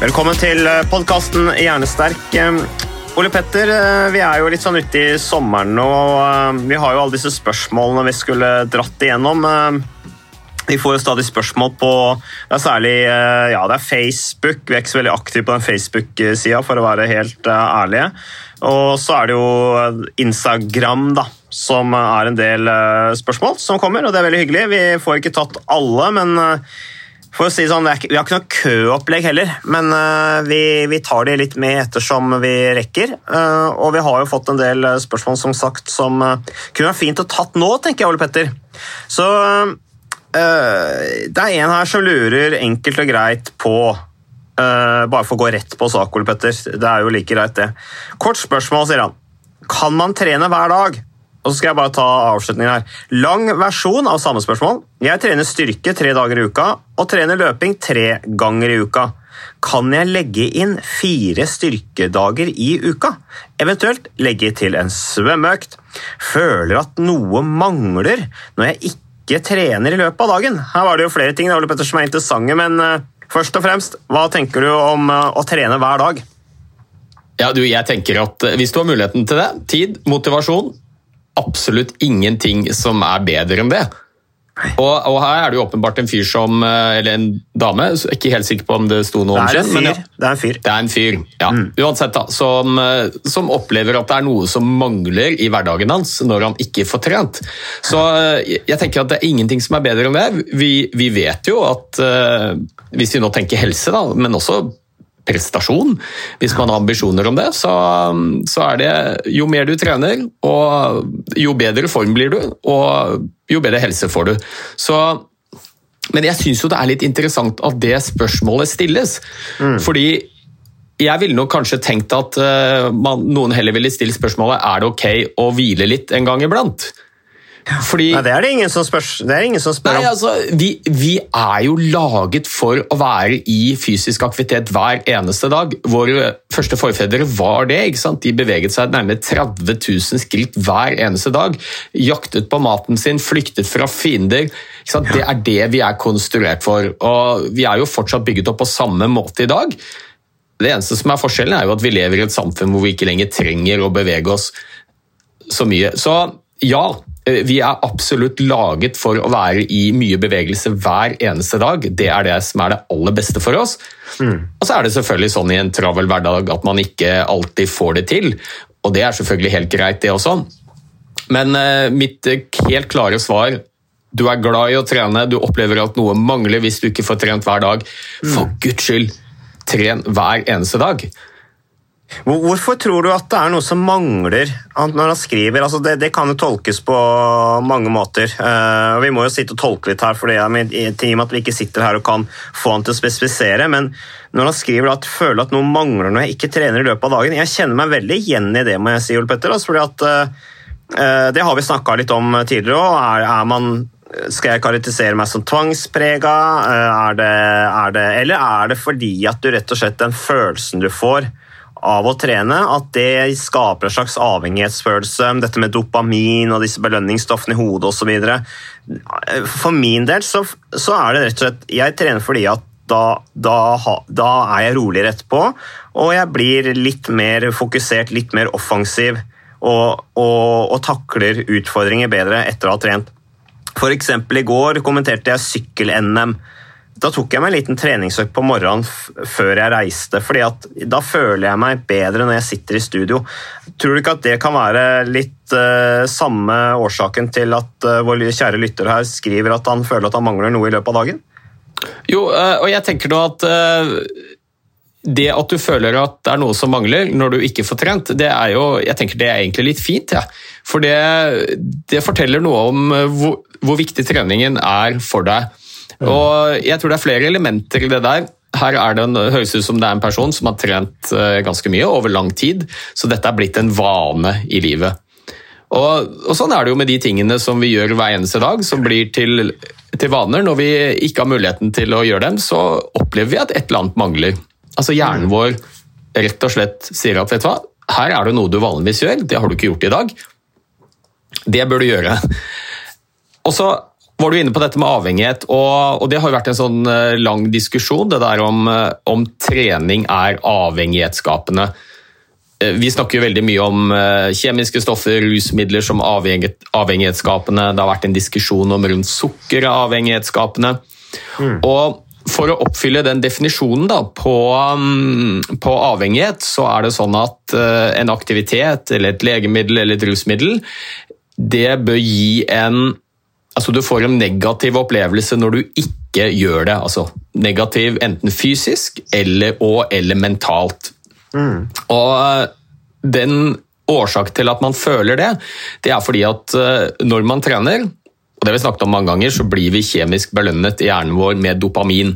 Velkommen til podkasten Hjernesterk. Eh, Ole Petter, eh, vi er jo litt sånn ute i sommeren nå, eh, vi har jo alle disse spørsmålene vi skulle dratt igjennom. Eh, Vi får jo stadig spørsmål på Det er særlig eh, ja, det er Facebook. Vi er ikke så veldig aktive på den Facebook-sida, for å være helt eh, ærlige. Og så er det jo Instagram, da, som er en del eh, spørsmål som kommer, og det er veldig hyggelig. Vi får ikke tatt alle, men eh, for å si sånn, Vi har ikke noe køopplegg heller, men eh, vi, vi tar de litt med ettersom vi rekker. Eh, og vi har jo fått en del eh, spørsmål som sagt, som kunne vært fint å tatt nå, tenker jeg, Ole Petter. Så det er en her som lurer enkelt og greit på Bare for å gå rett på sak, Ole Petter. Det er jo like greit, det. Kort spørsmål, sier han. Kan man trene hver dag? Og så skal jeg bare ta avslutningen her. Lang versjon av samme spørsmål. Jeg trener styrke tre dager i uka og trener løping tre ganger i uka. Kan jeg legge inn fire styrkedager i uka? Eventuelt legge til en svømmeøkt. Føler at noe mangler når jeg ikke trener i løpet av dagen. Her var det jo flere ting det var Petter, som er interessante, men eh, først og fremst, hva tenker du om eh, å trene hver dag? Ja, du, jeg tenker at eh, Hvis du har muligheten til det, tid, motivasjon Absolutt ingenting som er bedre enn det. Og, og her er det jo åpenbart en fyr som eh, Eller en dame, ikke helt sikker på om det sto noe om kjønn. men ja. Det er en fyr. Det er en fyr, ja. Uansett, da. Som, eh, som opplever at det er noe som mangler i hverdagen hans når han ikke får trent. Så eh, jeg tenker at det er ingenting som er bedre enn det. Vi, vi vet jo at hvis vi nå tenker helse, da, men også prestasjon, hvis man har ambisjoner om det, så, så er det jo mer du trener, og jo bedre form blir du, og jo bedre helse får du. Så men jeg syns jo det er litt interessant at det spørsmålet stilles. Fordi jeg ville nok kanskje tenkt at eh, man, noen heller ville stille spørsmålet er det ok å hvile litt en gang iblant. Fordi Nei, det er det ingen som spør, det ingen som spør Nei, om. altså, vi, vi er jo laget for å være i fysisk aktivitet hver eneste dag. Våre første forfedre var det. ikke sant? De beveget seg nærmere 30 000 skritt hver eneste dag. Jaktet på maten sin, flyktet fra fiender. Ikke sant? Det er det vi er konstruert for. Og vi er jo fortsatt bygget opp på samme måte i dag. Det eneste som er forskjellen, er jo at vi lever i et samfunn hvor vi ikke lenger trenger å bevege oss så mye. Så ja, vi er absolutt laget for å være i mye bevegelse hver eneste dag. Det er det som er det aller beste for oss. Og så er det selvfølgelig sånn i en travel hverdag at man ikke alltid får det til. Og det er selvfølgelig helt greit, det også. Men eh, mitt eh, helt klare svar du er glad i å trene, du opplever at noe mangler hvis du ikke får trent hver dag. For guds skyld, tren hver eneste dag. Hvor- Hvorfor tror du at det er noe som mangler når han skriver? Altså det, det kan jo tolkes på mange måter. Eh, Vi må jo sitte og tolke litt her, for det er i og med at vi ikke sitter her og kan få han til å spesifisere. Men når han skriver at føler at noe mangler når jeg ikke trener i løpet av dagen Jeg kjenner meg veldig igjen i det, må jeg si, Ole Petter. Altså, fordi at, eh, eh, det har vi snakka litt om tidligere òg. Er, er man skal jeg karakterisere meg som tvangsprega? Er det, er det, eller er det fordi at du rett og slett den følelsen du får av å trene, at det skaper en slags avhengighetsfølelse, dette med dopamin og disse belønningsstoffene i hodet osv. For min del så, så er det rett og slett Jeg trener fordi at da, da, da er jeg roligere etterpå, og jeg blir litt mer fokusert, litt mer offensiv. og, og, og takler utfordringer bedre etter å ha trent. Eksempel i går kommenterte jeg sykkel-NM. Da tok jeg meg en liten treningsøkt på morgenen før jeg reiste, fordi at da føler jeg meg bedre når jeg sitter i studio. Tror du ikke at det kan være litt uh, samme årsaken til at uh, vår kjære lytter her skriver at han føler at han mangler noe i løpet av dagen? Jo, uh, og jeg tenker nå at det at du føler at det er noe som mangler når du ikke får trent, det er jo jeg tenker det er egentlig litt fint. Ja. For det, det, forteller noe om hvor, hvor viktig treningen er for deg. Og jeg tror det er flere elementer i det der. Her er det en, høres ut som det er en person som har trent eh, ganske mye over lang tid, så dette er blitt en vane i livet. Og, og Sånn er det jo med de tingene som vi gjør hver eneste dag, som blir til, til vaner. Når vi ikke har muligheten til å gjøre dem, så opplever vi at et eller annet mangler. Altså Hjernen vår rett og slett sier at vet du hva, her er det noe du vanligvis gjør, det har du ikke gjort i dag. Det bør du gjøre. Og så var du inne på dette med avhengighet, og, og, det har vært en sånn eh, lang diskusjon, det der om, eh, om trening er avhengighetsskapende. Eh, vi snakker jo veldig mye om kjemiske stoffer, rusmidler som avhengighetsskapende. Det har vært en diskusjon om rundt sukker er avhengighetsskapende. Mm. Og for å oppfylle den definisjonen da, på, mm, på, avhengighet, så er det sånn at en aktivitet eller et legemiddel eller et rusmiddel det bør gi en Altså, du får en negativ opplevelse når du ikke gjør det. Altså, negativ enten fysisk eller, og eller mentalt. Mm. Og eh, den årsak til at man føler det, det er fordi at eh, når man trener, og det har vi snakket om mange ganger, så blir vi kjemisk belønnet i hjernen vår med dopamin.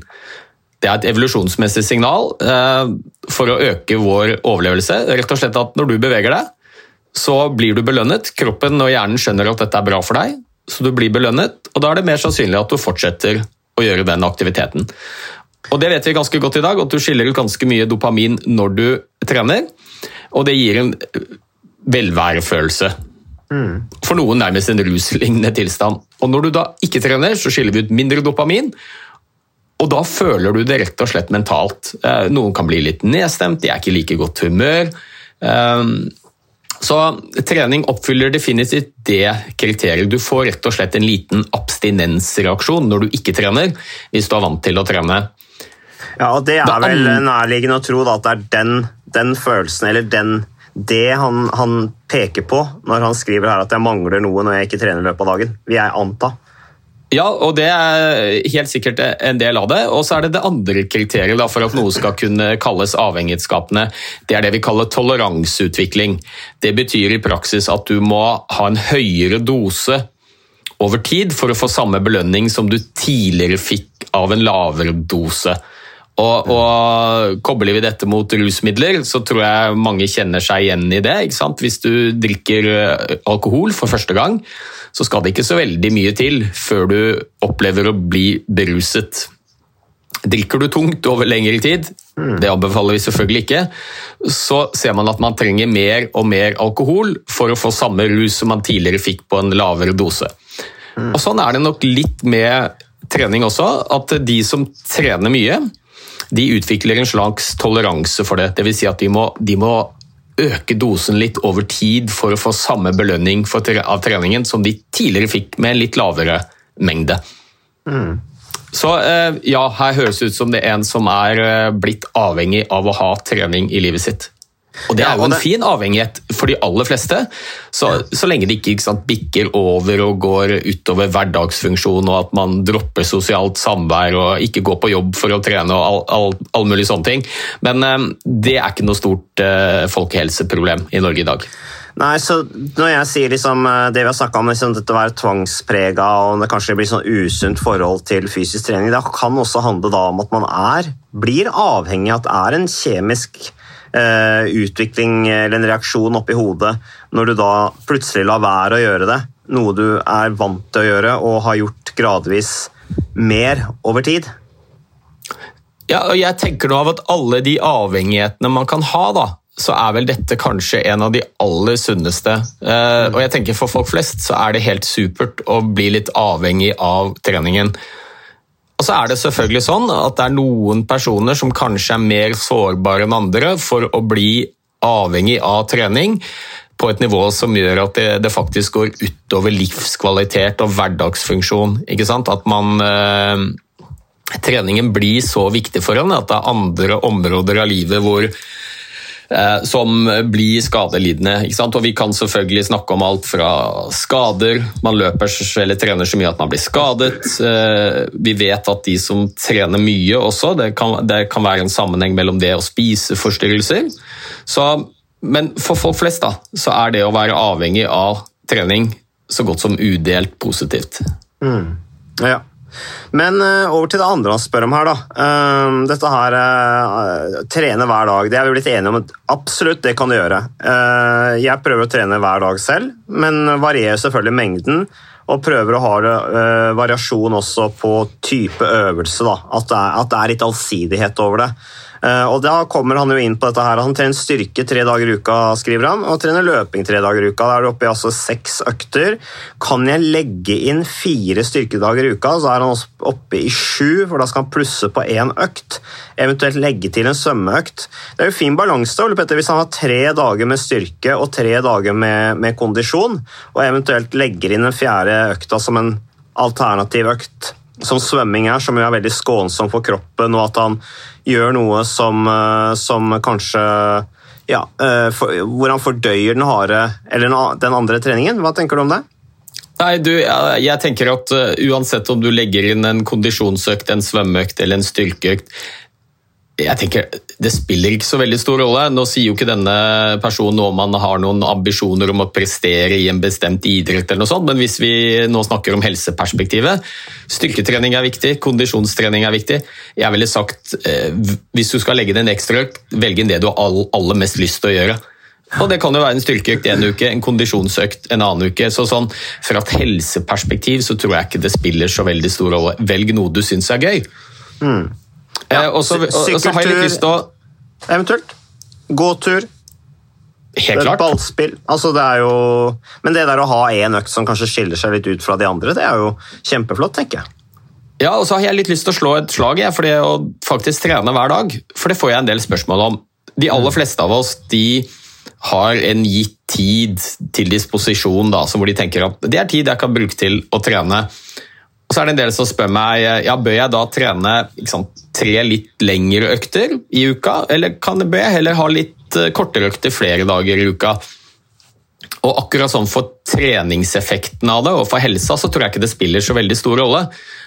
Det er et evolusjonsmessig signal eh, for å øke vår overlevelse. Rett og slett at når du beveger deg, så blir du belønnet. Kroppen og hjernen skjønner at dette er bra for deg, så du blir belønnet, og da er det mer sannsynlig at du fortsetter å gjøre den aktiviteten. Og Det vet vi ganske godt i dag, at du skiller ut ganske mye dopamin når du trener. Og det gir en velværefølelse. Mm. For noen nærmest en ruslignende tilstand. Og Når du da ikke trener, så skiller vi ut mindre dopamin. Og da føler du det rett og slett mentalt. Eh, noen kan bli litt nedstemt, de er ikke like godt humør. Så trening oppfyller definitivt det kriteriet. Du får rett og slett en liten abstinensreaksjon når du ikke trener, hvis du er vant til å trene. Ja, og Det er vel nærliggende å tro da, at det er den, den følelsen, eller den, det han, han, peker på når han skriver her at jeg mangler noe når jeg ikke trener i løpet av dagen. Vil jeg anta. Ja, og det er helt sikkert en del av det. Og så er det det andre kriteriet da, for at noe skal kunne kalles avhengighetsskapende. Det er det vi kaller toleranseutvikling. Det betyr i praksis at du må ha en høyere dose over tid for å få samme belønning som du tidligere fikk av en lavere dose. Og, og Kobler vi dette mot rusmidler, så tror jeg mange kjenner seg igjen i det. Hvis du drikker alkohol for første gang, så skal det ikke så veldig mye til før du opplever å bli beruset. Drikker du tungt over lengre tid, mm. det anbefaler vi selvfølgelig ikke, så ser man at man trenger mer og mer alkohol for å få samme rus som man tidligere fikk på en lavere dose. Mm. Og Sånn er det nok litt med trening også, at de som trener mye, de utvikler en slags toleranse for det. Dvs. Si at de må, de må øke dosen litt over tid for å få samme belønning av treningen som de tidligere fikk med en litt lavere mengde. Mm. Så eh, ja, her høres det ut som det er en som er eh, blitt avhengig av å ha trening i livet sitt. Og Det er jo en fin avhengighet for de aller fleste, så, så lenge det ikke, ikke sant, bikker over og går utover hverdagsfunksjon og at man dropper sosialt samvær og ikke går på jobb for å trene og all, all, all mulig sånne ting. Men um, det er ikke noe stort uh, folkehelseproblem i Norge i dag. Nei, så Når jeg sier liksom, eh, det vi har snakka om, liksom, dette å være tvangsprega og det kanskje blir sånn usunt forhold til fysisk trening, det kan også handle da om at man er, blir avhengig av at det er en kjemisk Eh, utvikling eller en reaksjon oppi hodet når du da plutselig lar være å gjøre det, noe du er vant til å gjøre og har gjort gradvis mer over tid? Ja, og jeg tenker nå av at alle de avhengighetene man kan ha, da, så er vel dette kanskje en av de aller sunneste. Eh, og jeg tenker For folk flest så er det helt supert å bli litt avhengig av treningen. Og så er det selvfølgelig sånn at det er noen personer som kanskje er mer sårbare enn andre for å bli avhengig av trening på et nivå som gjør at det, det faktisk går utover livskvalitet og hverdagsfunksjon. At man eh, Treningen blir så viktig for en at det er andre områder av livet hvor som blir skadelidende. Og Vi kan selvfølgelig snakke om alt fra skader, man løper eller trener så mye at man blir skadet. Eh, vi vet at de som trener mye også, det kan, det kan være en sammenheng mellom det og spiseforstyrrelser. Så, men for folk flest da, så er det å være avhengig av trening så godt som udelt positivt. Mm. Ja. Men uh, over til det andre han spør om her. da. Uh, dette her uh, Trene hver dag. Det er vi blitt enige om absolutt det kan du gjøre. jeg prøver å trene hver dag selv, men varierer selvfølgelig mengden. Og prøver å ha variasjon også på type øvelse. da. At det, er, at det er litt allsidighet over det. Eh, og Da kommer han jo inn på dette her. Han trener styrke tre dager i uka, skriver han, og trener løping tre dager i uka. Da er det oppe i altså seks økter. Kan jeg legge inn fire styrkedager i uka, så er han også oppe i sju, for da skal han plusse på én økt. Eventuelt legge til en svømmeøkt. Det er jo fin balanse Ole Petter, hvis han har tre dager med styrke og tre dager med, med kondisjon, og eventuelt legger inn den fjerde økta som en alternativ økt som svømming er, som jo er veldig skånsom for kroppen, og at han gjør noe som, eh, som kanskje ja, eh, for, Hvor han fordøyer den harde eller den andre treningen. Hva tenker du om det? Nei, du, jeg tenker at uh, Uansett om du legger inn en kondisjonsøkt, en svømmeøkt eller en styrkeøkt, jeg tenker, Det spiller ikke så veldig stor rolle. Nå sier jo ikke denne personen om han har noen ambisjoner om å prestere i en bestemt idrett, eller noe sånt, men hvis vi nå snakker om helseperspektivet Styrketrening er viktig, kondisjonstrening er viktig. Jeg ville sagt, eh, Hvis du skal legge inn en ekstraøkt, velg inn det du har aller mest lyst til å gjøre. Og Det kan jo være en styrkeøkt en uke, en kondisjonsøkt en annen uke. så sånn, Fra et helseperspektiv så tror jeg ikke det spiller så veldig stor rolle. Velg noe du syns er gøy. Mm. Ja, og så har jeg litt lyst til å Eventuelt. Gåtur. Helt klart. Ballspill. Altså, det er jo Men det der å ha én økt som kanskje skiller seg litt ut fra de andre, det er jo kjempeflott, tenker jeg. Ja, og så har jeg litt lyst til å slå et slag jeg, for det å faktisk trene hver dag. For det får jeg en del spørsmål om. De aller mm. fleste av oss de har en gitt tid til disposisjon da, hvor de tenker at det er tid jeg kan bruke til å trene. Og så er det en del som spør meg ja, bør jeg da trene sant, tre litt lengre økter i uka, eller kan jeg, bør jeg heller ha litt eh, kortere økter flere dager i uka? Og akkurat sånn For treningseffekten av det og for helsa så tror jeg ikke det spiller så veldig stor rolle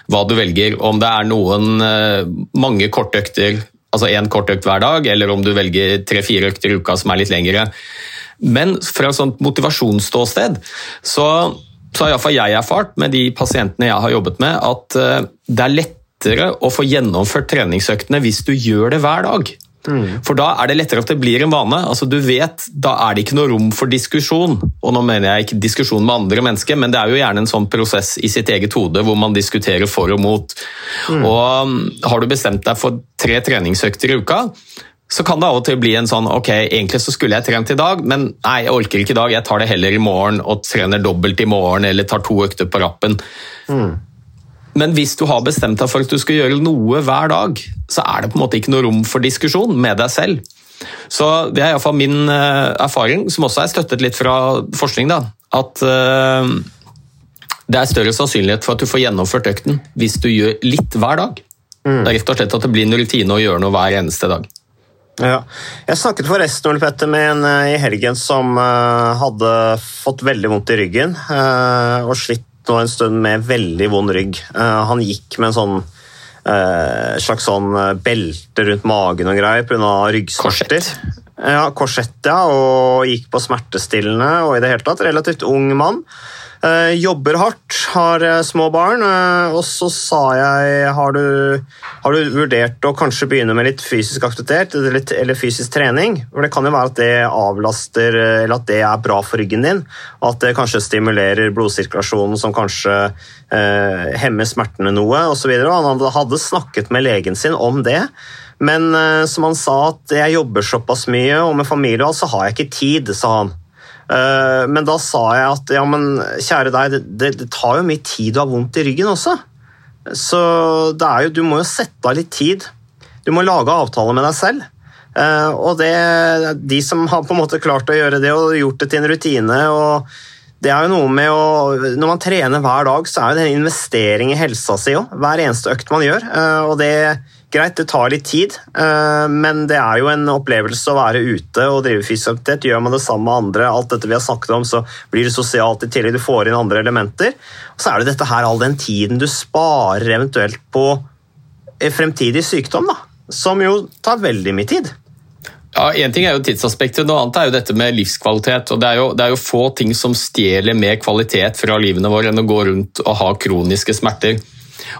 hva du velger. Om det er noen eh, mange kortøkter, altså én kortøkt hver dag, eller om du velger tre-fire økter i uka som er litt lengre. Men fra et sånt motivasjonsståsted så så har iallfall jeg erfart med de pasientene jeg har jobbet med, at eh, det er lettere å få gjennomført treningsøktene hvis du gjør det hver dag. Mm. For da er det lettere at det blir en vane. Altså, du vet, Da er det ikke noe rom for diskusjon. Og nå mener jeg ikke diskusjon med andre mennesker, men det er jo gjerne en sånn prosess i sitt eget hode hvor man diskuterer for og mot. Mm. Og um, Har du bestemt deg for tre treningsøkter i uka, så kan det av og til bli en sånn ok, egentlig så skulle jeg trent i dag, men nei, jeg orker ikke i dag, jeg tar det heller i morgen og trener dobbelt i morgen eller tar to økter på rappen. Mm. Men hvis du har bestemt deg for at du skal gjøre noe hver dag, så er det på en måte ikke noe rom for diskusjon med deg selv. Så det er iallfall min uh, erfaring, som også er støttet litt fra forskning, da, at uh, det er større sannsynlighet for at du får gjennomført økten hvis du gjør litt hver dag. Mm. Det er rett og slett at det blir en rutine å gjøre noe hver eneste dag. Ja. Jeg snakket forresten Petter, med en uh, i helgen som uh, hadde fått veldig vondt i ryggen. Uh, og slitt nå en stund med veldig vond rygg. han gikk med en sånn slags sånn belte rundt magen og greier pga. ryggsmerter. Korsett. Ja, korsett, ja, og gikk på smertestillende og i det hele tatt relativt ung mann. Uh, jobber hardt, har uh, små barn. Uh, og så sa jeg har du, har du, vurdert å kanskje begynne med litt fysisk aktivitet eller, eller, fysisk trening? For Det kan jo være at det avlaster eller at det er bra for ryggen din. Og at det kanskje stimulerer blodsirkulasjonen som kanskje hemmer smertene noe osv. Han hadde snakket med legen sin om det. Men som han sa, at jeg jobber såpass mye, og med familie, så har jeg ikke tid, sa han. Eh, men da sa jeg at ja, men kjære deg, det, det tar jo mye tid å ha vondt i ryggen også. Så jo, du må jo sette av litt tid. Du må lage avtale med deg selv. Eh, og det, de som har på en måte klart å gjøre det og gjort det til en rutine og det er jo noe med å, Når man trener hver dag, så er det en investering i helsa si òg. Hver eneste økt man gjør. Eh, og det greit, det tar litt tid, eh, men det er jo en opplevelse å være ute og drive fysisk aktivitet. Gjør man det sammen med andre, alt dette vi har snakket om, så blir det sosialt i tillegg. Du får inn andre elementer. Og så er det dette her, all den tiden du sparer eventuelt på fremtidig sykdom, da. Som jo tar veldig mye tid. Ja, Én ting er jo tidsaspektet, noe annet er jo dette med livskvalitet. og Det er jo, det er jo få ting som stjeler mer kvalitet fra livene våre enn å gå rundt og ha kroniske smerter.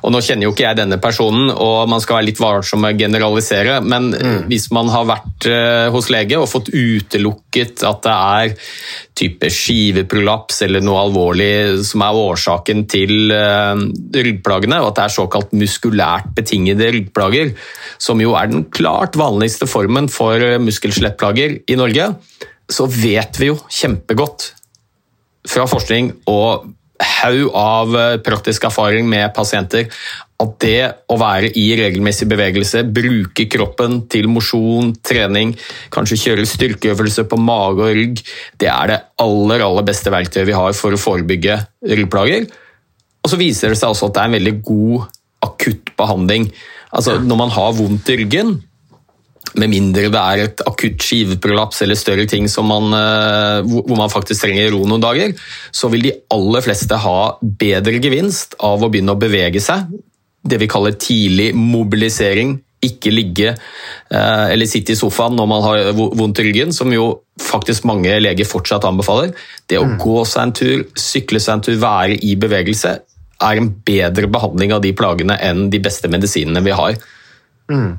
Og Nå kjenner jo ikke jeg denne personen, og man skal være litt varsom med å generalisere, men mm. hvis man har vært uh, hos lege og fått utelukket at det er type skiveprolaps eller noe alvorlig som er årsaken til uh, ryggplagene, og at det er såkalt muskulært betingede ryggplager, som jo er den klart vanligste formen for muskel-skjelettplager i Norge, så vet vi jo kjempegodt fra forskning og haug av eh, praktisk erfaring med pasienter at det å være i regelmessig bevegelse, bruke kroppen til mosjon, trening, kanskje kjøre styrkeøvelse på mage og rygg, det er det aller, aller beste verktøyet vi har for å forebygge ryggplager. Og så viser det seg også at det er en veldig god akutt behandling. Altså, når man har vondt i ryggen, med mindre det er et akutt skiveprolaps eller større ting man, eh, hvor man faktisk trenger ro noen dager, så vil de aller fleste ha bedre gevinst av å begynne å bevege seg. Det vi kaller tidlig mobilisering. Ikke ligge eh, eller sitte i sofaen når man har vondt i ryggen, som jo faktisk mange leger fortsatt anbefaler. Det å mm. gå seg en tur, sykle seg en tur, være i bevegelse, er en bedre behandling av de plagene enn de beste medisinene vi har. Mm.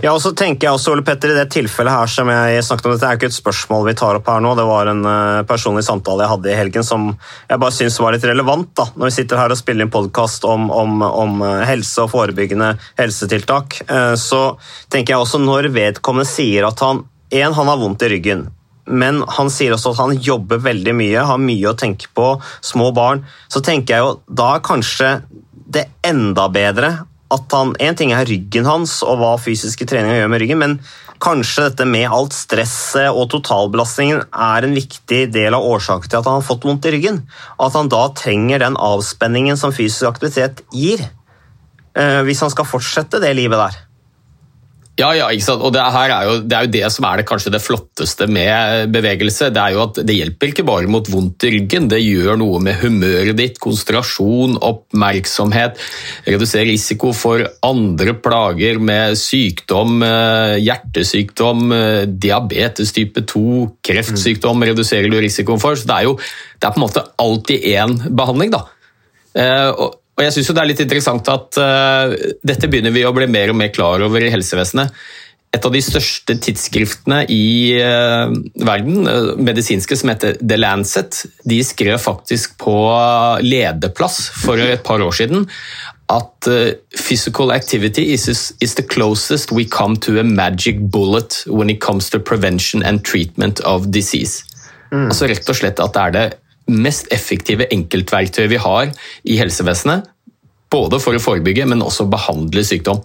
Ja, og så tenker jeg også, Ole Petter, I det tilfellet her som jeg snakket om, dette er ikke et spørsmål vi tar opp her nå. Det var en uh, personlig samtale jeg hadde i helgen som jeg bare syns var litt relevant. da, Når vi sitter her og spiller inn podkast om, om, om, eh, helse og forebyggende helsetiltak, uh, så tenker jeg også når vedkommende sier at han en, han har vondt i ryggen, men han sier også at han jobber veldig mye, har mye å tenke på, små barn, så tenker jeg jo da er kanskje det enda bedre at han En ting er ryggen hans og hva fysiske treninger gjør med ryggen, men kanskje dette med alt stresset og totalbelastningen er en viktig del av årsaken til at han har fått vondt i ryggen. At han da trenger den avspenningen som fysisk aktivitet gir, eh, hvis han skal fortsette det livet der. Ja, ja, ikke sant? og det, er jo, det, er jo, det som er det, kanskje det flotteste med bevegelse. Det er jo at det hjelper ikke bare mot vondt i ryggen, det gjør noe med humøret ditt, konsentrasjon, oppmerksomhet. Reduserer risiko for andre plager med sykdom, eh, hjertesykdom, eh, diabetes type 2, kreftsykdom reduserer du risikoen for. Så det er jo det er på en måte alltid én behandling. da. Eh, og jeg synes jo Det er litt interessant at uh, dette begynner vi å bli mer og mer klar over i helsevesenet. Et av de største tidsskriftene i uh, verden, uh, medisinske som heter The Lancet, de skrev faktisk på lederplass for et par år siden at physical activity is, is the closest we come to a magic bullet when it comes to prevention and treatment of disease. Mm. Altså rett og slett at det er det mest effektive enkeltverktøyet vi har i helsevesenet. Både for å forebygge, men også behandle sykdom.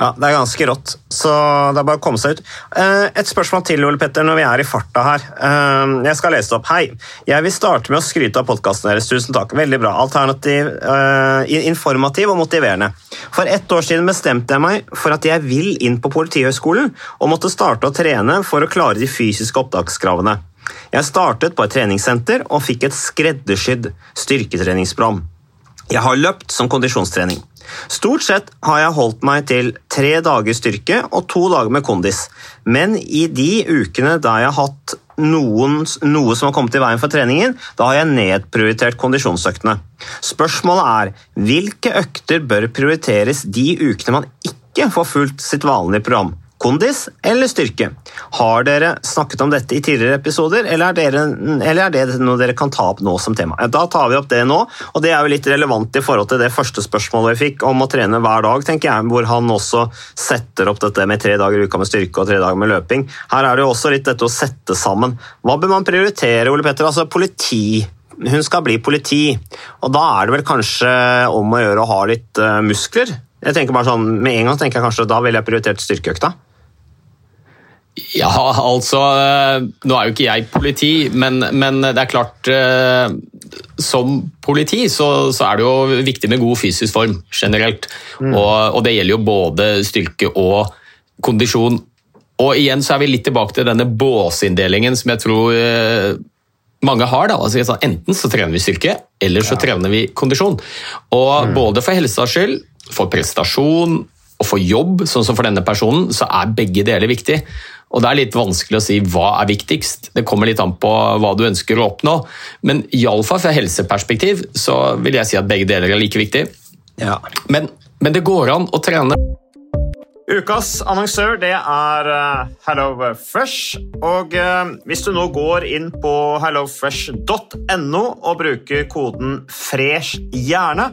Ja, Det er ganske rått, så det er bare å komme seg ut. Eh, et spørsmål til, Ole Petter, når vi er i farta her. Eh, jeg skal lese det opp. Hei. Jeg vil starte med å skryte av podkasten deres. Tusen takk. Veldig bra. Alternativ, eh, informativ og motiverende. For ett år siden bestemte jeg meg for at jeg vil inn på Politihøgskolen og måtte starte å trene for å klare de fysiske opptakskravene. Jeg startet på et treningssenter og fikk et skreddersydd styrketreningsprogram. Jeg har løpt som kondisjonstrening. Stort sett har jeg holdt meg til tre dager styrke og to dager med kondis, men i de ukene der jeg har hatt noen, noe som har kommet i veien for treningen, da har jeg nedprioritert kondisjonsøktene. Spørsmålet er hvilke økter bør prioriteres de ukene man ikke får fulgt sitt vanlige program? Kondis eller styrke? Har dere snakket om dette i tidligere episoder, eller er, dere, eller er, det noe dere kan ta opp nå som tema? Da tar vi opp det nå, og det er jo litt relevant i forhold til det første spørsmålet vi fikk om å trene hver dag, tenker jeg, hvor han også setter opp dette med tre dager i uka med styrke og tre dager med løping. Her er det jo også litt dette å sette sammen. Hva bør man prioritere, Ole Petter? Altså politi hun skal bli politi, og da er det vel kanskje om å gjøre å ha litt uh, muskler? Jeg tenker bare sånn, Med en gang tenker jeg kanskje da ville jeg prioritert styrkeøkta. Ja, altså eh, Nå er jo ikke jeg politi, men, men det er klart eh, Som politi så, så, er det jo viktig med god fysisk form generelt. Mm. Og, og, det gjelder jo både styrke og kondisjon. Og igjen så er vi litt tilbake til denne båsinndelingen som jeg tror eh, mange har. da, altså Enten så trener vi styrke, eller så ja. trener vi kondisjon. Og mm. Både for helsas skyld, for prestasjon og for jobb, sånn som for denne personen, så er begge deler viktig. Og Det er litt vanskelig å si hva er viktigst. Det kommer litt an på hva du ønsker å oppnå. Men iallfall fra helseperspektiv så vil jeg si at begge deler er like viktig. Ja. Men, men det går an å trene. Ukas annonsør det er uh, HelloFresh. Og uh, hvis du nå går inn på hellofresh.no og bruker koden 'fresh hjerne',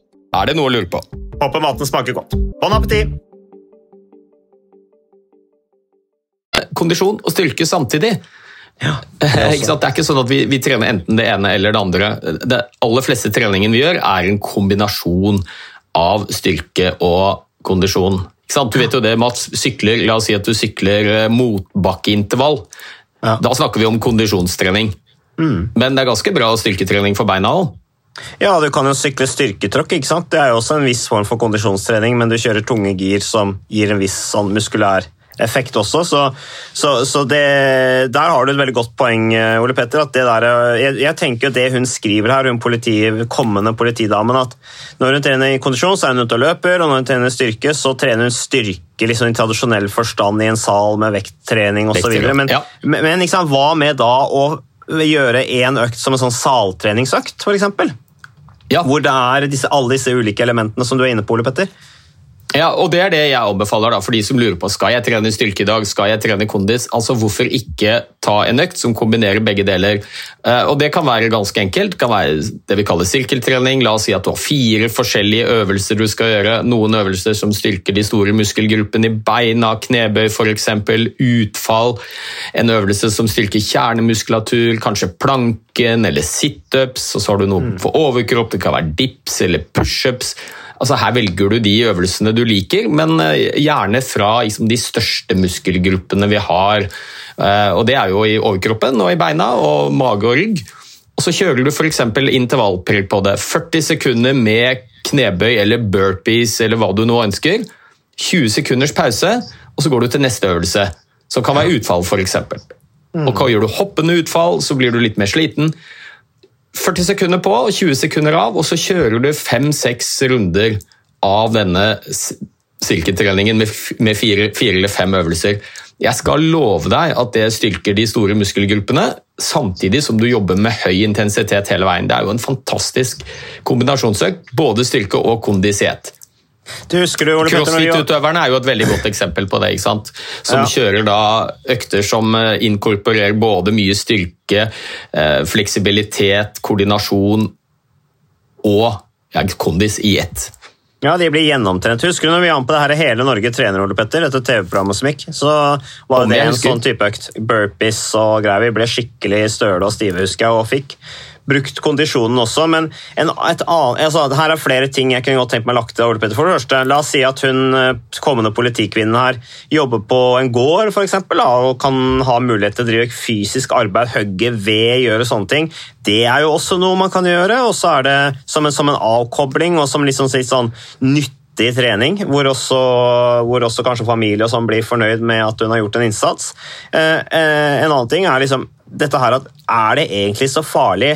Er det noe å lure på? Håper maten smaker godt. Bon appétit! Kondisjon og styrke samtidig. Ja, det, er det, er ikke sånn at vi, vi, trener enten det ene eller det andre. Det aller fleste treningen vi gjør, er en kombinasjon av styrke og kondisjon. Du vet jo det, Mats. Sykler, la oss si at du sykler eh, motbakkeintervall. Ja. Da snakker vi om kondisjonstrening. Mm. Men det er ganske bra styrketrening for beina òg. Ja, du kan jo sykle styrketråkk. ikke sant? Det er jo også en viss form for kondisjonstrening, men du kjører tunge gir som gir en viss sånn muskulær effekt også. Så, så, så det, der har du et veldig godt poeng, eh, Ole Petter. at det der, jeg, jeg tenker jo det hun skriver her, hun politi, kommende politidamen, at når hun trener i kondisjon, så er hun ute og løper, og når hun trener styrke, så trener hun styrke liksom i tradisjonell forstand i en sal med vekttrening osv. Men, ja. men liksom, hva med da å gjøre én økt som en sånn saltreningsøkt, f.eks.? Ja. Hvor det er disse, alle disse ulike elementene som du er inne på, Ole Petter? Ja, og Det er det jeg anbefaler da, for de som lurer på skal jeg trene styrke i dag, skal jeg trene kondis. Altså Hvorfor ikke ta en økt som kombinerer begge deler? Eh, og Det kan være ganske enkelt. Det kan være det vi kaller sirkeltrening. La oss si at du har fire forskjellige øvelser du skal gjøre. Noen øvelser som styrker de store muskelgruppene i beina, knebøy f.eks. Utfall. En øvelse som styrker kjernemuskulatur, kanskje planken eller situps. Og så har du noe for overkropp, det kan være dips eller pushups. Altså Her velger du de øvelsene du liker, men eh, gjerne fra liksom, de største muskelgruppene vi har. Eh, og Det er jo i overkroppen og i beina og mage og rygg. Og Så kjører du f.eks. intervallprill på det. 40 sekunder med knebøy eller burpees eller hva du nå ønsker. 20 sekunders pause, og så går du til neste øvelse, som kan være utfall f.eks. Og hva Gjør du hoppende utfall, så blir du litt mer sliten. 40 sekunder på og 20 sekunder av, og så kjører du fem-seks runder av denne styrketreningen med, med fire, fire, eller fem øvelser. Jeg skal love deg at det styrker de store muskelgruppene, samtidig som du jobber med høy intensitet hele veien. Det er jo en fantastisk kombinasjonsøkt, både styrke og Crossfit-utøverne er jo et veldig godt eksempel på det. ikke sant? Som ja. kjører da økter som eh, inkorporerer både mye styrke, eh, fleksibilitet, koordinasjon og ja, kondis i ett. Ja, de blir gjennomtrent. Husker du når vi var på det her Hele Norge trener, Ole Petter, dette TV-programmet som gikk? Så var det en sånn type økt. Burpees og greier. Vi ble skikkelig støle og stive, husker jeg, og fikk brukt kondisjonen også. Men en, et annet, altså, her er flere ting jeg kunne godt tenkt meg lagt til. Ole Petter. For det første, La oss si at hun eh, kommende politikvinnen her jobber på en gård for eksempel, og kan ha mulighet til å drive fysisk arbeid, hogge ved, gjøre sånne ting. Det er jo også noe man kan gjøre. Og så er det som en, som en avkobling og som liksom sånn nyttig trening, hvor også, hvor også, kanskje familie og sånn blir fornøyd med at hun har gjort en innsats. Eh, eh, en annen ting er liksom dette her at er det egentlig så farlig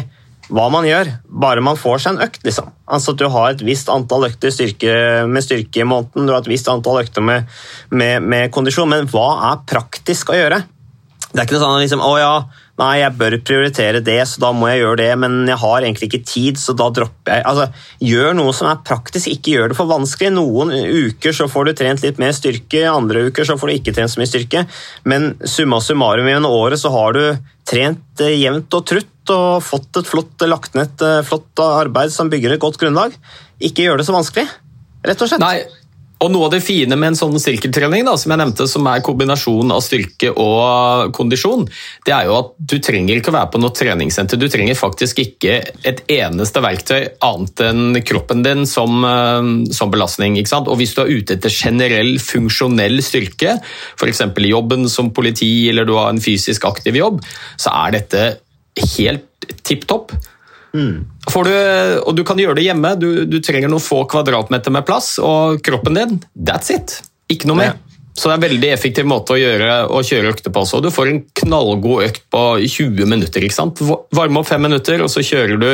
hva man gjør, bare man får seg en økt. liksom. Altså at Du har et visst antall økter styrke, med styrke i måneden, du har et visst antall økter med, med, med, kondisjon, men hva er praktisk å gjøre? Det er ikke noe sånn liksom, å ja, nei, jeg bør prioritere det, så da må jeg gjøre det, men jeg har egentlig ikke tid, så da dropper jeg. Altså, Gjør noe som er praktisk, ikke gjør det for vanskelig. Noen uker så får du trent litt mer styrke, andre uker så får du ikke trent så mye styrke, men summa summarum gjennom året så har du trent eh, jevnt og trutt og fått et flott, lagt ned et eh, flott arbeid som bygger et godt grunnlag. Ikke gjør det så vanskelig, rett og slett. Nei, og Noe av det fine med en sånn styrketrening, da, som jeg nevnte, som er kombinasjon av styrke og kondisjon, det er jo at du trenger ikke å være på noe treningssenter. Du trenger faktisk ikke et eneste verktøy annet enn kroppen din som, eh, som belastning. Og Hvis du er ute etter generell funksjonell styrke, f.eks. i jobben som politi eller du har en fysisk aktiv jobb, så er dette helt tipp topp. Mm. Du, og du kan gjøre det hjemme. Du, du, trenger noen få kvadratmeter med plass, og kroppen din, that's it. Ikke noe mer. Ja. Så det er en veldig effektiv måte å, gjøre, å kjøre økter på også. Du får en knallgod økt på 20 minutter. ikke sant? Varme opp fem minutter, og så kjører du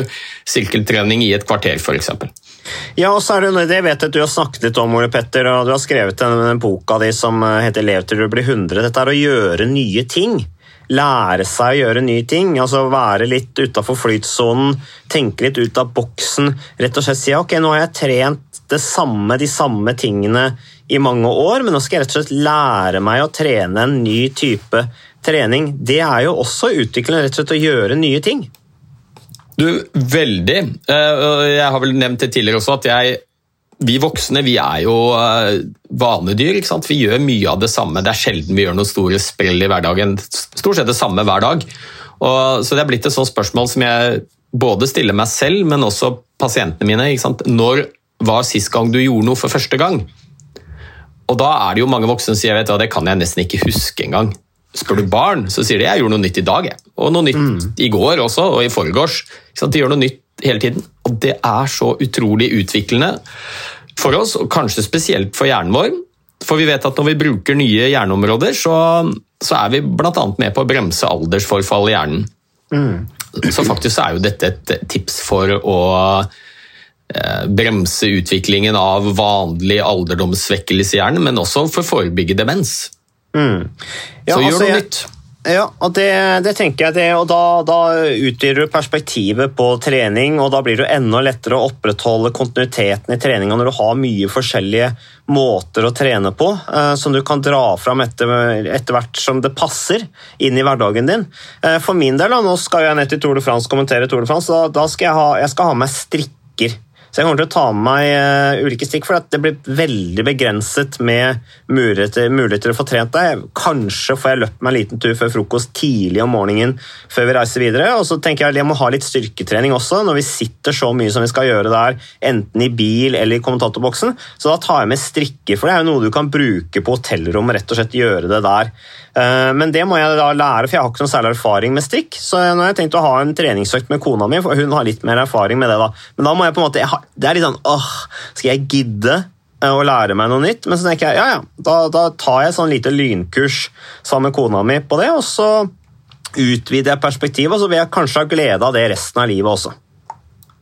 sirkeltrening i et kvarter f.eks. Ja, og så er det, det vet jeg at du har snakket litt om, Ole Petter, og du har skrevet den, den boka di som heter 'Lev til du blir 100'. Dette er å gjøre nye ting lære seg å gjøre nye ting. altså Være litt utafor flytsonen, tenke litt ut av boksen. Rett og slett si ok, nå har jeg trent det samme, de samme tingene i mange år, men nå skal jeg rett og slett lære meg å trene en ny type trening. Det er jo også utviklende, rett og slett å gjøre nye ting. Du, veldig. Eh, jeg har vel nevnt det tidligere også, at jeg vi voksne vi er jo eh, vanedyr. ikke sant? Vi gjør mye av det samme. Det er sjelden vi gjør noen store sprell i hverdagen. Stort sett det samme hver dag. Og, så det er blitt et sånt spørsmål som jeg både stiller meg selv, men også pasientene mine. ikke sant? Når var sist gang du gjorde noe for første gang? Og da er det jo mange voksne som sier vet du, det kan jeg nesten ikke huske engang. Spør du barn, så sier de jeg gjorde noe nytt i dag. Jeg. Og noe nytt mm. i går også, og i forgårs. De gjør noe nytt hele tiden. Og det er så utrolig utviklende for oss, og kanskje spesielt for hjernen vår. For vi vet at når vi bruker nye hjerneområder, så, så er vi bl.a. med på å bremse aldersforfall i hjernen. Mm. Så faktisk er jo dette et tips for å eh, bremse utviklingen av vanlig alderdomssvekkelse i hjernen, men også for å forebygge demens. Mm. Ja, så gjør altså, noe jeg... nytt. Ja, og det, det tenker jeg det, og da, da utvider du perspektivet på trening, og da blir det enda lettere å opprettholde kontinuiteten i treninga når du har mye forskjellige måter å trene på, eh, som du kan dra fram etter, etter, hvert som det passer inn i hverdagen din. Eh, for min del, da, nå skal jeg ned til Tour de France kommentere Tour de France, da, da skal jeg ha, jeg skal ha med strikker. Så jeg kommer til å ta med meg uh, ulike stikk, for det blir veldig begrenset med muligheter, muligheter å få trent deg. Kanskje får jeg løpt meg en liten tur før frokost tidlig om morgenen før vi reiser videre. Og så tenker jeg at jeg må ha litt styrketrening også, når vi sitter så mye som vi skal gjøre der, enten i bil eller i kommentatorboksen. Så da tar jeg med strikker, for det er jo noe du kan bruke på hotellrom, rett og slett gjøre det der. Uh, men det må jeg da lære, for jeg har ikke noe særlig erfaring med strikk. Så nå har jeg tenkt å ha en treningsøkt med kona mi, for hun har litt mer erfaring med det. da. Men da må jeg på en måte, det er litt sånn åh, skal jeg gidde eh, å lære meg noe nytt? Men så tenker jeg ja, ja, da, da tar jeg sånn lite lynkurs sammen med kona mi på det, og så utvider jeg perspektivet, og så vil jeg kanskje ha glede av det resten av livet også.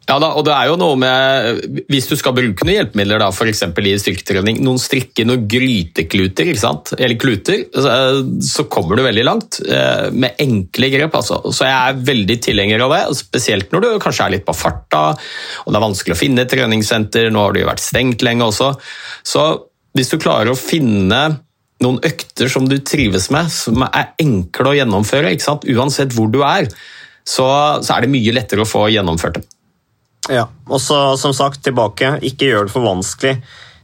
Ja da, og det er jo noe med Hvis du skal bruke noen hjelpemidler, da, f.eks. i styrketrening, noen strikker, noen grytekluter, ikke sant? eller kluter, så kommer du veldig langt eh, med enkle grep. altså. Så jeg er veldig tilhenger av det, spesielt når du kanskje er litt på farta, og det er vanskelig å finne et treningssenter, nå har det jo vært stengt lenge også. Så hvis du klarer å finne noen økter som du trives med, som er enkle å gjennomføre, uansett hvor du er, så, så er det mye lettere å få gjennomført det. Ja, og så som sagt, tilbake, ikke gjør det for vanskelig.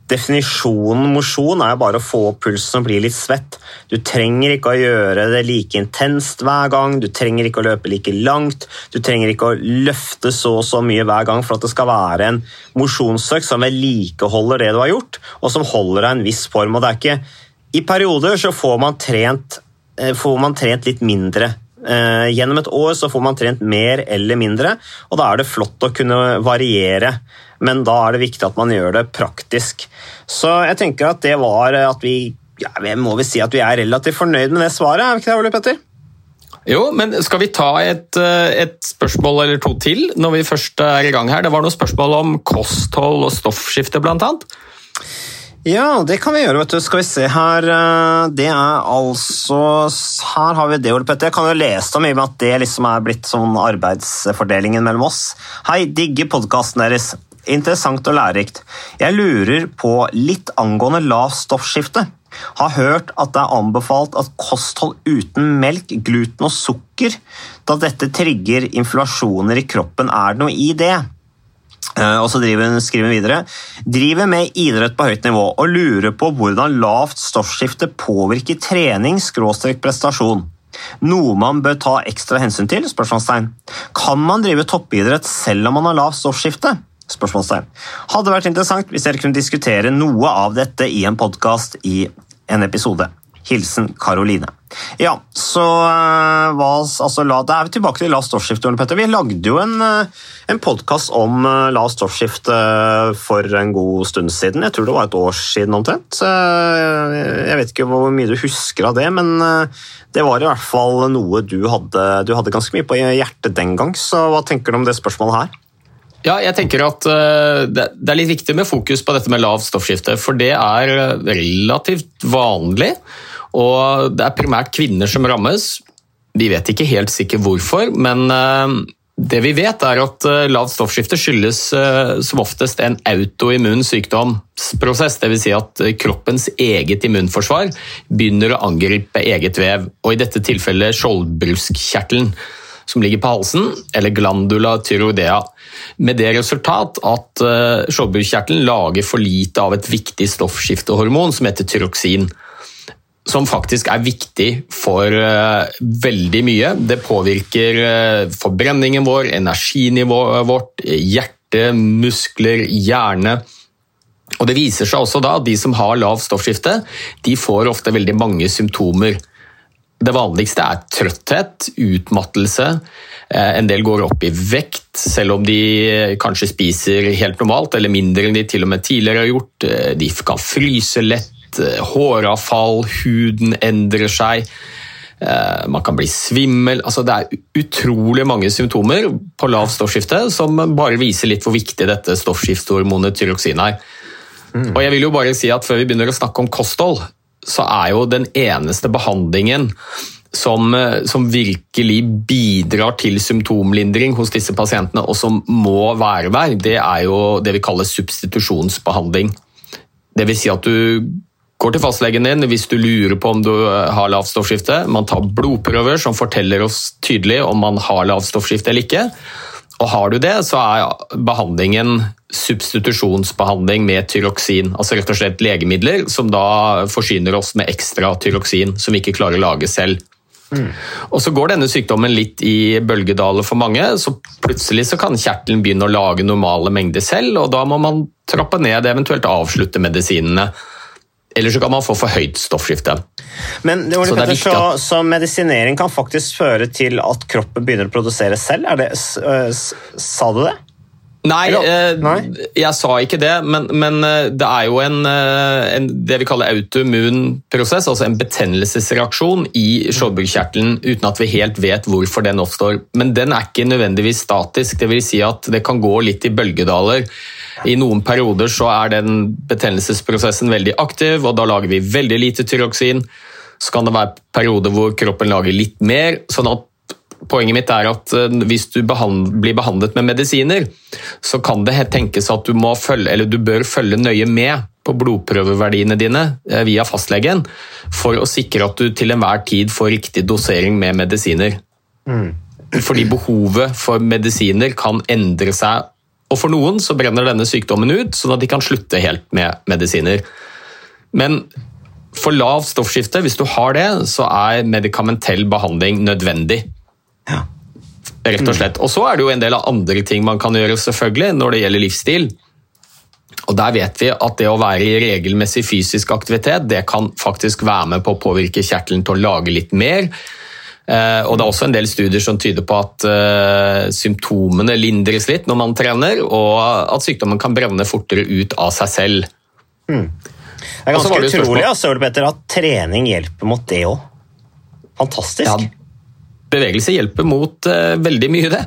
Definisjonen mosjon er bare å få opp pulsen og bli litt svett. Du trenger ikke å gjøre det like intenst hver gang, du trenger ikke å løpe like langt, du trenger ikke å løfte så og så mye hver gang for at det skal være en mosjonsøkt som vedlikeholder det du har gjort, og som holder deg en viss form. og det er ikke I perioder så får man trent, eh, får man trent litt mindre gjennom et år så får man trent mer eller mindre, og da er det flott å kunne variere. Men da er det viktig at man gjør det praktisk. Så jeg tenker at det var at vi ja, må vi si at vi er relativt fornøyd med det svaret, er vi ikke det, Ole Petter? Jo, men skal vi ta et, eh, et, spørsmål eller to til når vi først er i gang her? Det var noen spørsmål om kosthold og stoffskifte, blant annet. Ja, det kan vi gjøre. vet du. Skal vi se her eh, Det er altså Her har vi det, Ole Petter. Jeg kan jo lese om i og med at det liksom er blitt sånn arbeidsfordelingen mellom oss. Hei, digger podkasten deres. Interessant og lærerikt. Jeg lurer på litt angående lavt stoffskifte. Har hørt at det er anbefalt at kosthold uten melk, gluten og sukker, da dette trigger inflasjoner i kroppen. Er det noe i det? Eh, og så driver skriver hun videre driver med idrett på høyt nivå og lurer på hvordan lavt stoffskifte påvirker trening prestasjon. Noe man bør ta ekstra hensyn til? spørsmålstegn. Kan man drive toppidrett selv om man har lavt stoffskifte? spørsmålstegn. Hadde vært interessant hvis dere kunne diskutere noe av dette i en podkast i en episode. Hilsen Karoline. Ja, så uh, hva, altså, la, Da er vi tilbake til Last stoffskifte. Petter. Vi lagde jo en, uh, en podkast om uh, Offshift stoffskifte for en god stund siden. Jeg tror det var et år siden omtrent. jeg vet ikke hvor mye du husker av det, men det var i hvert fall noe du hadde, du hadde ganske mye på hjertet den gang. Så hva tenker du om det spørsmålet her? Ja, jeg tenker at Det er litt viktig med fokus på dette med lavt stoffskifte, for det er relativt vanlig. Og det er primært kvinner som rammes. Vi vet ikke helt sikkert hvorfor, men eh, det vi vet er at eh, lavt stoffskifte skyldes eh, som oftest en autoimmun sykdomsprosess. Dvs. Si at kroppens eget immunforsvar begynner å angripe eget vev, og i dette tilfellet skjoldbruskkjertelen som ligger på halsen, eller glandula tyroidea. Med det resultat at skjoldbruskkjertelen lager for lite av et viktig stoffskiftehormon som heter tyroksin som faktisk er viktig for uh, veldig mye. Det påvirker uh, forbrenningen vår, energinivået vårt, hjerte, muskler, hjerne. Og Det viser seg også da at de som har lavt stoffskifte, de får ofte veldig mange symptomer. Det vanligste er trøtthet, utmattelse. Uh, en del går opp i vekt, selv om de kanskje spiser helt normalt eller mindre enn de til og med tidligere har gjort. De kan fryse lett Eh, håravfall, huden endrer seg. Eh, man kan bli svimmel. Altså, det er utrolig mange symptomer på lavt stoffskifte som bare viser litt hvor viktig dette stoffskiftehormonet tyroksin er. Mm. Og jeg vil jo bare si at Før vi begynner å snakke om kosthold, så er jo den eneste behandlingen som, eh, som virkelig bidrar til symptomlindring hos disse pasientene, og som må være der, det er jo det vi kaller substitusjonsbehandling. Det vil si at du går til fastlegen din hvis du lurer på om du har lavt stoffskifte. Man tar blodprøver som forteller oss tydelig om man har lavt stoffskifte eller ikke. Og har du det, så er behandlingen substitusjonsbehandling med tyroksin. Altså rett og slett legemidler som da forsyner oss med ekstra tyroksin som vi ikke klarer å lage selv. Mm. Og Så går denne sykdommen litt i bølgedaler for mange. så Plutselig så kan kjertelen begynne å lage normale mengder selv, og da må man trappe ned, eventuelt avslutte medisinene. Eller så kan man få for høyt stoffskifte. Men det så, det så, så, medisinering kan faktisk føre til at kroppen begynner å produsere selv? Det, sa du det? Nei, eh, Nei, jeg sa ikke det, men, men eh, det er jo en, eh, en, det vi kaller autoimmun prosess, altså en betennelsesreaksjon i skjoldbruskkjertelen uten at vi helt vet hvorfor den oppstår. Men den er ikke nødvendigvis statisk, dvs. Si at det kan gå litt i bølgedaler. I noen perioder så er den betennelsesprosessen veldig aktiv, og da lager vi veldig lite tyroksin. Så kan det være perioder hvor kroppen lager litt mer. sånn at Poenget mitt er at eh, hvis du blir behandlet med medisiner, så kan det tenkes at du, følge, du bør følge nøye med på blodprøveverdiene dine eh, via fastlegen, for å sikre at du til enhver tid får riktig dosering med medisiner. Mm. Fordi behovet for medisiner kan endre seg og For noen så brenner denne sykdommen ut, sånn at de kan slutte helt med medisiner. Men for lav stoffskifte, hvis du har det, så er medikamentell behandling nødvendig. Ja. Rett og slett. Og så er det jo en del av andre ting man kan gjøre selvfølgelig når det gjelder livsstil. Og Der vet vi at det å være i regelmessig fysisk aktivitet det kan faktisk være med på å påvirke kjertelen til å lage litt mer. Eh, og Det er også en del studier som tyder på at uh, symptomene lindres litt når man trener, og at sykdommen kan brenne fortere ut av seg selv. Mm. Det er ganske det utrolig altså, Petter, at trening hjelper mot det òg. Fantastisk. Ja, bevegelse hjelper mot uh, veldig mye, det.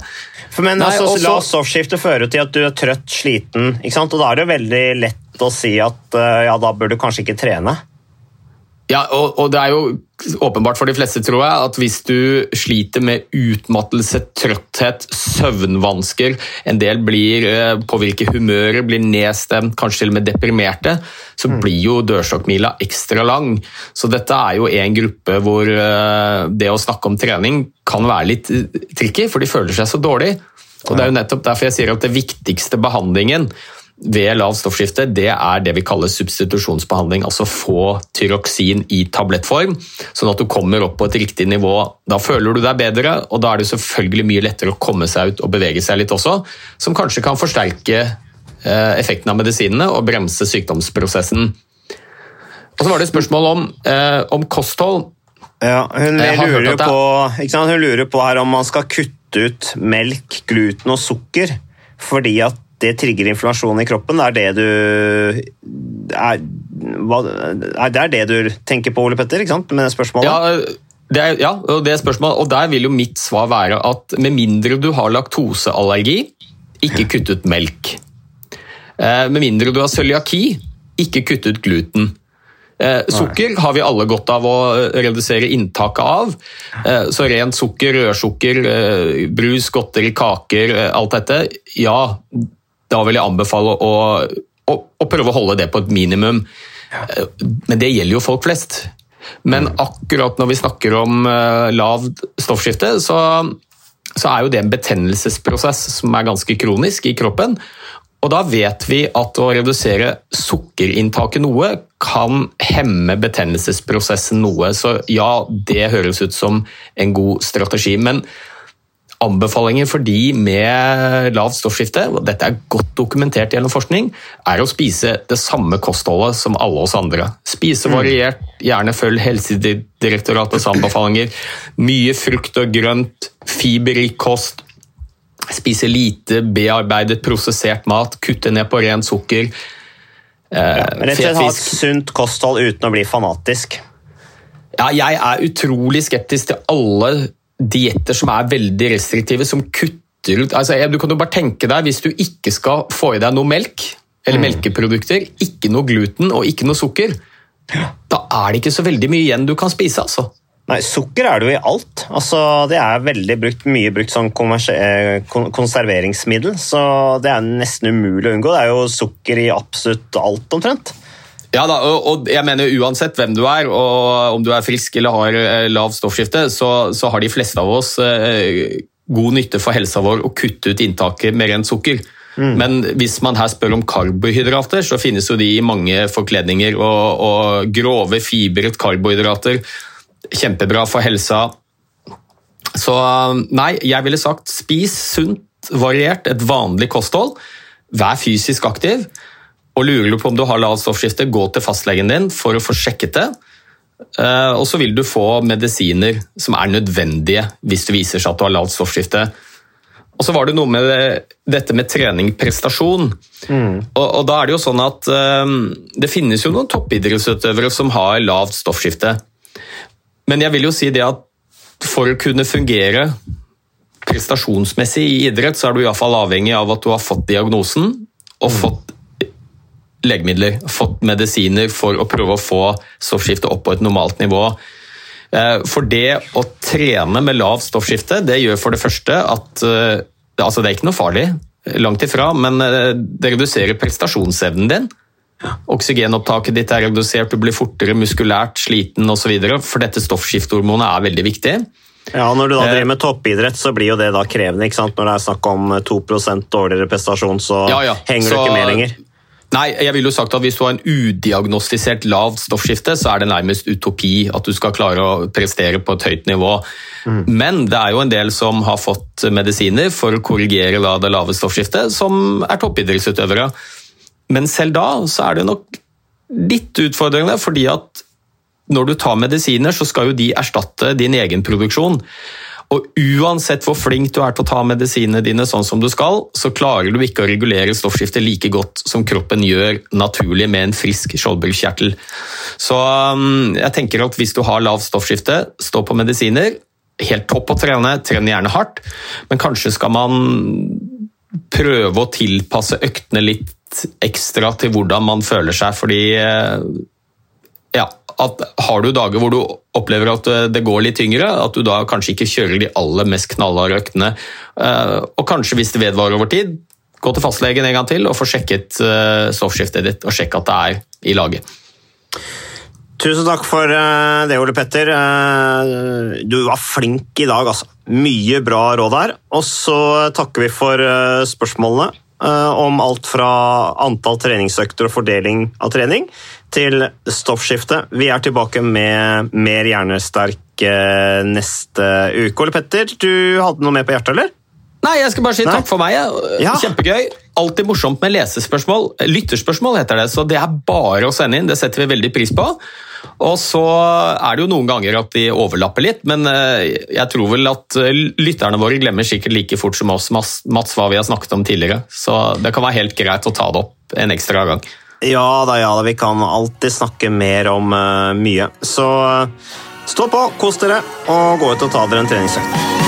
For, men Nei, altså, også... La stoffskiftet føre til at du er trøtt, sliten, og da er det veldig lett å si at uh, ja, da bør du kanskje ikke trene. Ja, og, og, det er jo åpenbart for de fleste, tror jeg, at hvis du sliter med utmattelse, trøtthet, søvnvansker, en del blir eh, påvirker humøret, blir nedstemt, kanskje til og med deprimerte, så mm. blir jo dørstokkmila ekstra lang. Så dette er jo en gruppe hvor eh, det å snakke om trening kan være litt eh, tricky, for de føler seg så dårlig. Og Det er jo nettopp derfor jeg sier at det viktigste behandlingen ved lavt stoffskifte, det er det vi kaller substitusjonsbehandling. Altså få tyroksin i tablettform, sånn at du kommer opp på et riktig nivå. Da føler du deg bedre, og da er det selvfølgelig mye lettere å komme seg ut og bevege seg litt også, som kanskje kan forsterke eh, effekten av medisinene og bremse sykdomsprosessen. Og så var det spørsmål om, eh, om kosthold. Ja, hun lurer, på, hun lurer på her om man skal kutte ut melk, gluten og sukker fordi at det trigger inflasjon i kroppen? Er det du er, hva, er det det du tenker på, Ole Petter, ikke sant? med det spørsmålet? Ja, det er, ja, og det er spørsmålet, og der vil jo mitt svar være at med mindre du har laktoseallergi, ikke kutt ut melk. Eh, med mindre du har cøliaki, ikke kutt ut gluten. Eh, sukker har vi alle godt av å redusere inntaket av. Eh, så rent sukker, rødsukker, brus, godteri, kaker, alt dette. Ja, da vil jeg anbefale å, å, å prøve å holde det på et minimum. Men det gjelder jo folk flest. Men akkurat når vi snakker om uh, lav stoffskifte, så, så, er jo det en betennelsesprosess som er ganske kronisk i kroppen. Og da vet vi at å redusere sukkerinntaket noe kan hemme betennelsesprosessen noe. Så ja, det høres ut som en god strategi. Men Anbefalinger for de med lavt stoffskifte, og dette er godt dokumentert gjennom forskning, er å spise det samme kostholdet som alle oss andre. Spise mm. variert, gjerne følg Helsedirektoratets anbefalinger. Mye frukt og grønt, fiberrik kost. Spise lite bearbeidet, prosessert mat, kutte ned på rent sukker. Eh, ja, rett og slett ha et sunt kosthold uten å bli fanatisk. Ja, jeg er utrolig skeptisk til alle dietter som er veldig restriktive, som kutter ut altså, Du kan jo bare tenke deg, hvis du ikke skal få i deg noe melk eller mm. melkeprodukter, ikke noe gluten og ikke noe sukker, da er det ikke så veldig mye igjen du kan spise. altså. Nei, Sukker er det jo i alt. Altså, det er veldig brukt, mye brukt som eh, kon- konserveringsmiddel, så det er nesten umulig å unngå. Det er jo sukker i absolutt alt, omtrent. Ja da, og, jeg mener uansett hvem du er, og om du er frisk eller har eh, lav stoffskifte, så, så har de fleste av oss eh, god nytte for helsa vår å kutte ut inntaket med rent sukker. Men hvis man her spør om karbohydrater, så finnes jo de i mange forkledninger. Og, og grove, fibret karbohydrater, kjempebra for helsa. Så nei, jeg ville sagt spis sunt, variert, et vanlig kosthold. Vær fysisk aktiv. Og lurer du på om du har lavt stoffskifte, gå til fastlegen din for å få sjekket det. Eh, Og så vil du få medisiner som er nødvendige hvis det viser seg at du har lavt stoffskifte. Og så var det noe med dette med trening, prestasjon. Og, og da er det jo sånn at um, det finnes jo noen toppidrettsutøvere som har lavt stoffskifte. Men jeg vil jo si det at for å kunne fungere prestasjonsmessig i idrett, så er du iallfall avhengig av at du har fått diagnosen og fått legemidler, fått medisiner for å prøve å få stoffskiftet opp på et normalt nivå. Eh, For det å trene med lavt stoffskifte, det gjør for det første at eh, altså Det er ikke noe farlig, langt ifra, men eh, det reduserer prestasjonsevnen din. Oksygenopptaket ditt er redusert, du blir fortere muskulært sliten osv. For dette stoffskiftehormonet er veldig viktig. Ja, Når du da driver med toppidrett, så blir jo det da krevende. ikke sant? Når det er snakk om 2 dårligere prestasjon, så Ja, ja. henger du ikke med lenger. Nei, jeg ville jo sagt at Hvis du har en udiagnostisert lavt stoffskifte, så er det nærmest utopi at du skal klare å prestere på et høyt nivå. Men det er jo en del som har fått medisiner for å korrigere det lave stoffskiftet, som er toppidrettsutøvere. Men selv da så er det nok litt utfordrende, fordi at når du tar medisiner, så skal jo de erstatte din egen produksjon. Og uansett hvor flink du er til å ta medisinene dine sånn som du skal, så klarer du ikke å regulere stoffskiftet like godt som kroppen gjør naturlig med en frisk skjoldbruskkjertel. Så um, jeg tenker at hvis du har lavt stoffskifte, stå på medisiner. Helt topp å trene, tren gjerne hardt, men kanskje skal man prøve å tilpasse øktene litt ekstra til hvordan man føler seg, fordi eh, ja, at har du dager hvor du opplever at eh, det går litt tyngre, at du da kanskje ikke kjører de aller mest knallharde øktene, eh, og kanskje hvis det vedvarer over tid, gå til fastlegen en gang til og få sjekket eh, stoffskiftet ditt, og sjekke at det er i laget. Tusen takk for det, Ole Petter. Du var flink i dag, altså. Mye bra råd her. Og så takker vi for spørsmålene om alt fra antall treningsøkter og fordeling av trening til stoffskifte. Vi er tilbake med mer hjernesterk eh, neste uke. Ole Petter, du hadde noe mer på hjertet, eller? Nei, jeg skal bare si Nei? takk for meg. Ja. Kjempegøy. Alltid morsomt med lesespørsmål. Lytterspørsmål heter det, så det er bare å sende inn. Det setter vi veldig pris på. Og så er det jo noen ganger at de overlapper litt, men eh, jeg tror vel at eh, lytterne våre glemmer sikkert like fort som oss, Mats, hva vi har snakket om tidligere. Så det kan være helt greit å ta det opp en ekstra gang. Ja da, ja da. Vi kan alltid snakke mer om uh, mye. Så stå på, kos dere, og gå ut og ta dere en treningsøkt.